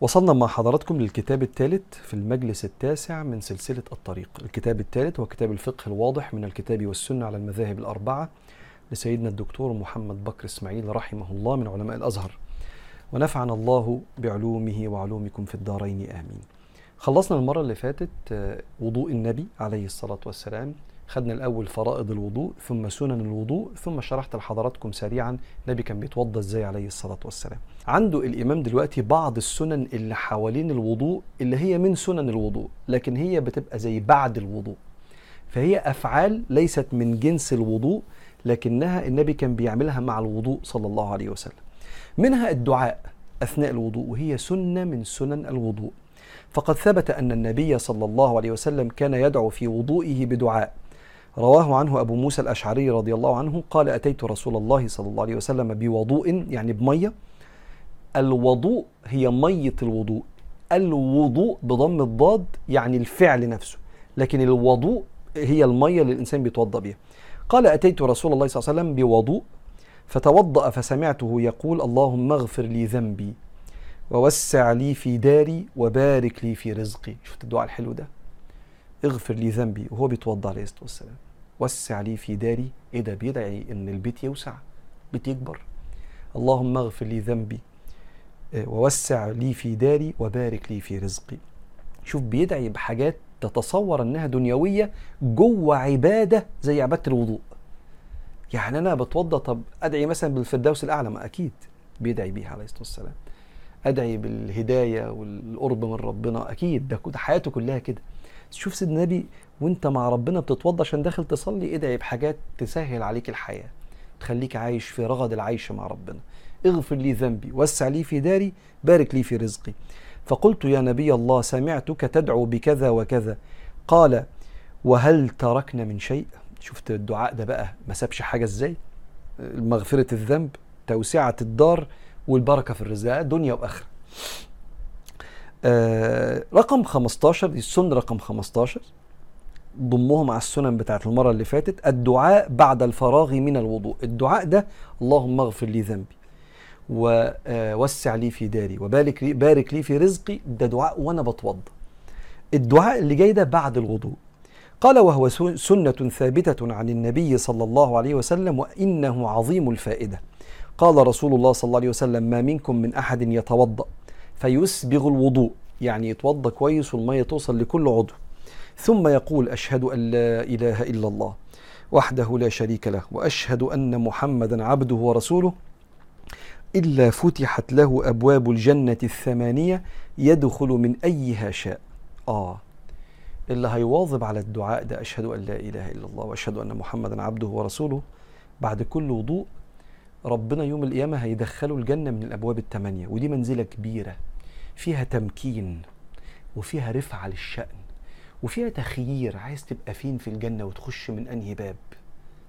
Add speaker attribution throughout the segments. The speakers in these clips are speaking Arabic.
Speaker 1: وصلنا مع حضراتكم للكتاب الثالث في المجلس التاسع من سلسلة الطريق. الكتاب الثالث هو كتاب الفقه الواضح من الكتاب والسنة على المذاهب الأربعة لسيدنا الدكتور محمد بكر إسماعيل رحمه الله من علماء الأزهر. ونفعنا الله بعلومه وعلومكم في الدارين. آمين. خلصنا المرة اللي فاتت آه، وضوء النبي عليه الصلاة والسلام. خدنا الأول فرائض الوضوء ثم سنن الوضوء ثم شرحت لحضراتكم سريعا النبي كان بيتوضى إزاي عليه الصلاة والسلام. عنده الإمام دلوقتي بعض السنن اللي حوالين الوضوء اللي هي من سنن الوضوء لكن هي بتبقى زي بعد الوضوء. فهي أفعال ليست من جنس الوضوء لكنها النبي كان بيعملها مع الوضوء صلى الله عليه وسلم. منها الدعاء أثناء الوضوء وهي سنة من سنن الوضوء. فقد ثبت أن النبي صلى الله عليه وسلم كان يدعو في وضوئه بدعاء. رواه عنه أبو موسى الأشعري رضي الله عنه قال أتيت رسول الله صلى الله عليه وسلم بوضوء يعني بمية. الوضوء هي مية الوضوء. الوضوء بضم الضاد يعني الفعل نفسه لكن الوضوء هي المية اللي الإنسان بيتوضأ بها قال أتيت رسول الله صلى الله عليه وسلم بوضوء فتوضأ فسمعته يقول اللهم اغفر لي ذنبي ووسع لي في داري وبارك لي في رزقي. شفت الدعاء الحلو ده؟ اغفر لي ذنبي وهو بيتوضأ عليه الصلاة والسلام. وسع لي في داري إيه ده بيدعي إن البيت يوسع بيت يكبر. اللهم اغفر لي ذنبي آه، ووسع لي في داري وبارك لي في رزقي. شوف بيدعي بحاجات تتصور إنها دنيوية جوه عبادة زي عبادة الوضوء. يعني أنا بتوضى طب أدعي مثلا بالفردوس الأعلى ما أكيد بيدعي بيها عليه الصلاة والسلام. أدعي بالهداية والقرب من ربنا أكيد ده حياته كلها كده. شوف سيدنا النبي وانت مع ربنا بتتوضى عشان داخل تصلي ادعي بحاجات تسهل عليك الحياة تخليك عايش في رغد العيش مع ربنا. اغفر لي ذنبي وسع لي في داري بارك لي في رزقي. فقلت يا نبي الله سمعتك تدعو بكذا وكذا. قال وهل تركنا من شيء؟ شفت الدعاء ده بقى ما سابش حاجة إزاي؟ مغفرة الذنب توسعة الدار والبركة في الرزق. دنيا وآخرة. آه رقم 15 دي السنة رقم 15 ضمه مع السنن بتاعت المرة اللي فاتت الدعاء بعد الفراغ من الوضوء. الدعاء ده اللهم اغفر لي ذنبي ووسع لي في داري وبارك لي بارك لي في رزقي. ده دعاء وأنا بتوضى. الدعاء اللي جاي ده بعد الوضوء. قال وهو سنة ثابتة عن النبي صلى الله عليه وسلم وإنه عظيم الفائدة. قال رسول الله صلى الله عليه وسلم ما منكم من أحد يتوضأ. فيسبغ الوضوء يعني يتوضأ كويس والمية توصل لكل عضو. ثم يقول أشهد أن لا إله إلا الله وحده لا شريك له وأشهد أن محمدا عبده ورسوله. إلا فتحت له أبواب الجنة الثمانية يدخل من أيها شاء. آه. اللي هيواظب على الدعاء ده أشهد أن لا إله إلا الله وأشهد أن محمدا عبده ورسوله. بعد كل وضوء ربنا يوم القيامة هيدخله الجنة من الأبواب الثمانية ودي منزلة كبيرة فيها تمكين وفيها رفعة للشأن وفيها تخيير عايز تبقى فين في الجنة وتخش من أنهي باب؟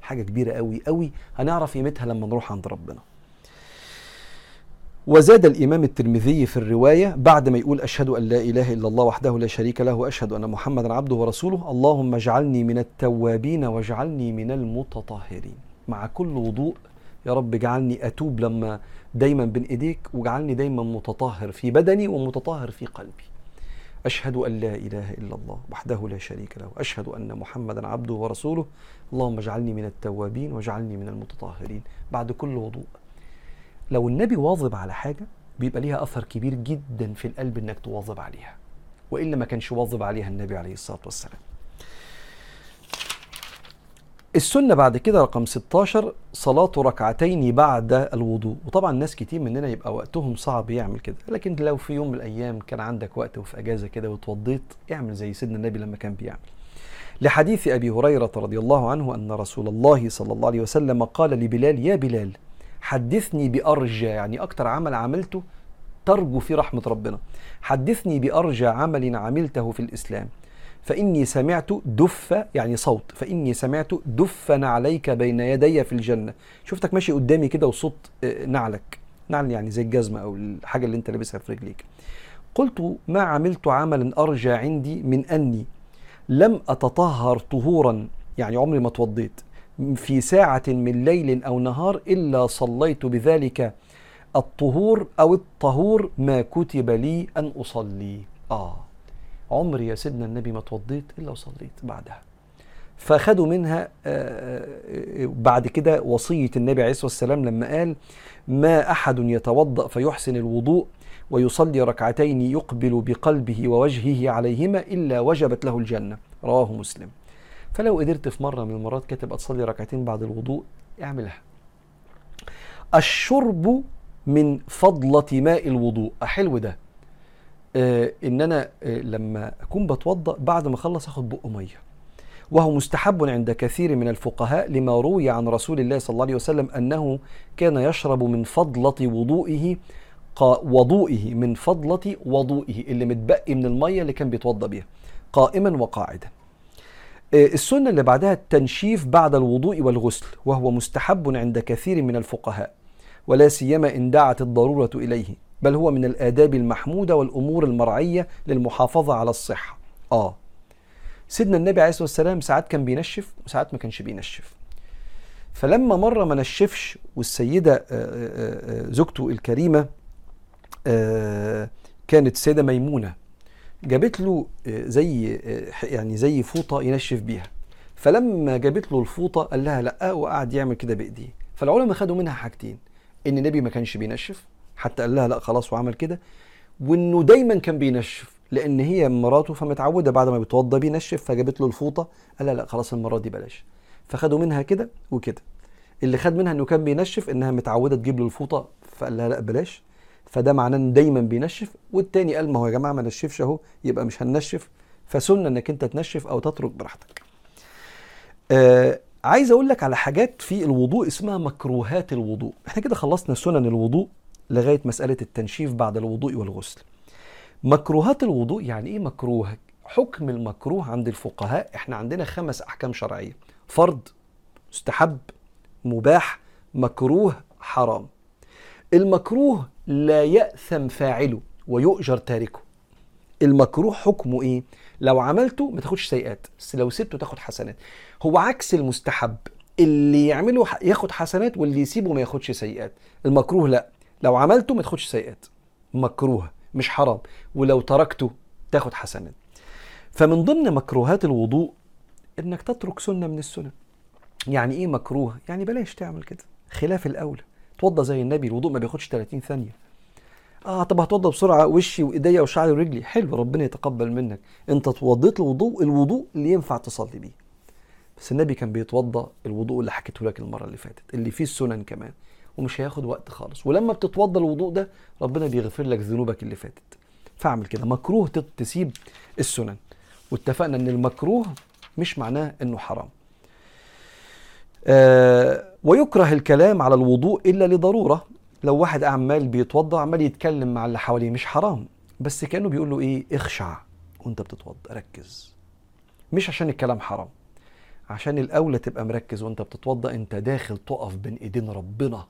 Speaker 1: حاجة كبيرة قوي قوي هنعرف قيمتها لما نروح عند ربنا. وزاد الإمام الترمذي في الرواية بعد ما يقول أشهد أن لا إله إلا الله وحده لا شريك له وأشهد أن محمدا عبده ورسوله اللهم اجعلني من التوابين واجعلني من المتطهرين. مع كل وضوء يا رب اجعلني أتوب لما دايما بين إيديك واجعلني دايما متطهر في بدني ومتطهر في قلبي. أشهد أن لا إله إلا الله وحده لا شريك له. أشهد أن محمدا عبده ورسوله. اللهم اجعلني من التوابين واجعلني من المتطهرين. بعد كل وضوء. لو النبي واظب على حاجة بيبقى ليها أثر كبير جدا في القلب إنك تواظب عليها. والا ما كانش واظب عليها النبي عليه الصلاة والسلام. السنة بعد كده رقم 16 صلاة ركعتين بعد الوضوء. وطبعا ناس كتير مننا يبقى وقتهم صعب يعمل كده. لكن لو في يوم من الأيام كان عندك وقت وفي أجازة كده وتوضيت اعمل زي سيدنا النبي لما كان بيعمل. لحديث أبي هريرة رضي الله عنه أن رسول الله صلى الله عليه وسلم قال لبلال يا بلال حدثني بأرجى. يعني أكتر عمل عملته ترجو في رحمة ربنا. حدثني بأرجى عمل عملته في الإسلام. فإني سمعت دف يعني صوت فإني سمعت دفا عليك بين يدي في الجنة. شفتك ماشي قدامي كده وصوت آه، نعلك. نعل يعني زي الجزمة أو الحاجة اللي أنت لابسها في رجليك. قلت ما عملت عملا أرجى عندي من أني لم أتطهر طهورا يعني عمري ما توضيت في ساعة من ليل أو نهار إلا صليت بذلك الطهور أو الطهور ما كتب لي أن أصلي. آه. عمري يا سيدنا النبي ما توضيت إلا وصليت بعدها. فخدوا منها آه، آه، بعد كده وصية النبي عليه الصلاة والسلام لما قال ما أحد يتوضأ فيحسن الوضوء ويصلي ركعتين يقبل بقلبه ووجهه عليهما إلا وجبت له الجنة رواه مسلم. فلو قدرت في مرة من المرات كده تبقى تصلي ركعتين بعد الوضوء اعملها. الشرب من فضلة ماء الوضوء. حلو ده. آه إن أنا آه لما أكون بتوضأ بعد ما أخلص آخد بق مية. وهو مستحب عند كثير من الفقهاء لما روي عن رسول الله صلى الله عليه وسلم أنه كان يشرب من فضلة وضوئه وضوئه من فضلة وضوئه اللي متبقي من المية اللي كان بيتوضأ بيها قائما وقاعدا. آه، السنة اللي بعدها التنشيف بعد الوضوء والغسل وهو مستحب عند كثير من الفقهاء ولا سيما إن دعت الضرورة إليه. بل هو من الآداب المحمودة والأمور المرعية للمحافظة على الصحة. آه. سيدنا النبي عليه الصلاة والسلام ساعات كان بينشف وساعات ما كانش بينشف. فلما مرة ما نشفش والسيدة آه، آه، آه، زوجته الكريمة كانت السيدة ميمونة جابت له زي يعني زي فوطة ينشف بيها. فلما جابت له الفوطة قال لها لأ وقعد يعمل كده بإيديه. فالعلماء خدوا منها حاجتين إن النبي ما كانش بينشف حتى قال لها لا خلاص وعمل كده. وإنه دايما كان بينشف لأن هي مراته فمتعودة بعد ما بيتوضى بينشف فجابت له الفوطة قال لها لا خلاص المرة دي بلاش. فخدوا منها كده وكده. اللي خد منها إنه كان بينشف إنها متعودة تجيب له الفوطة فقال لها لا بلاش. فده معناه إنه دايما بينشف. والتاني قال ما هو يا جماعة ما نشفش أهو يبقى مش هننشف. فسنة إنك أنت تنشف أو تترك براحتك. آه عايز أقول لك على حاجات في الوضوء اسمها مكروهات الوضوء. إحنا كده خلصنا سنن الوضوء. لغاية مسألة التنشيف بعد الوضوء والغسل. مكروهات الوضوء يعني إيه مكروه؟ حكم المكروه عند الفقهاء إحنا عندنا خمس أحكام شرعية. فرض مستحب مباح مكروه حرام. المكروه لا يأثم فاعله ويؤجر تاركه. المكروه حكمه إيه؟ لو عملته ما تاخدش سيئات بس لو سبته تاخد حسنات. هو عكس المستحب اللي يعمله ياخد حسنات واللي يسيبه ما ياخدش سيئات. المكروه لا. لو عملته ما تاخدش سيئات. مكروه مش حرام. ولو تركته تاخد حسنات فمن ضمن مكروهات الوضوء إنك تترك سنة من السنن. يعني إيه مكروه؟ يعني بلاش تعمل كده. خلاف الأولى. توضى زي النبي الوضوء ما بياخدش 30 ثانية. آه طب هتوضى بسرعة وشي وإيديا وشعري ورجلي. حلو ربنا يتقبل منك. أنت توضيت الوضوء الوضوء اللي ينفع تصلي بيه. بس النبي كان بيتوضى الوضوء اللي حكيته لك المرة اللي فاتت اللي فيه السنن كمان. ومش هياخد وقت خالص. ولما بتتوضى الوضوء ده ربنا بيغفر لك ذنوبك اللي فاتت. فاعمل كده. مكروه تسيب السنن. واتفقنا إن المكروه مش معناه إنه حرام. آه ويكره الكلام على الوضوء إلا لضرورة. لو واحد عمال بيتوضا عمال يتكلم مع اللي حواليه مش حرام. بس كأنه بيقول له إيه؟ اخشع وأنت بتتوضا ركز. مش عشان الكلام حرام. عشان الأولى تبقى مركز وأنت بتتوضا أنت داخل تقف بين إيدين ربنا.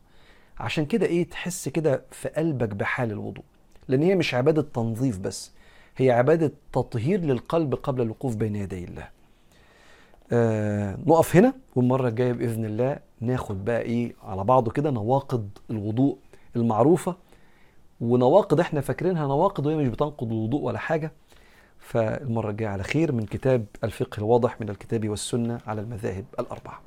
Speaker 1: عشان كده إيه تحس كده في قلبك بحال الوضوء. لأن هي مش عبادة تنظيف بس هي عبادة تطهير للقلب قبل الوقوف بين يدي الله. آه نقف هنا والمرة الجاية بإذن الله ناخد بقى إيه على بعضه كده نواقض الوضوء المعروفة. ونواقض إحنا فاكرينها نواقض وهي مش بتنقض الوضوء ولا حاجة. فالمرة الجاية على خير من كتاب الفقه الواضح من الكتاب والسنة على المذاهب الأربعة.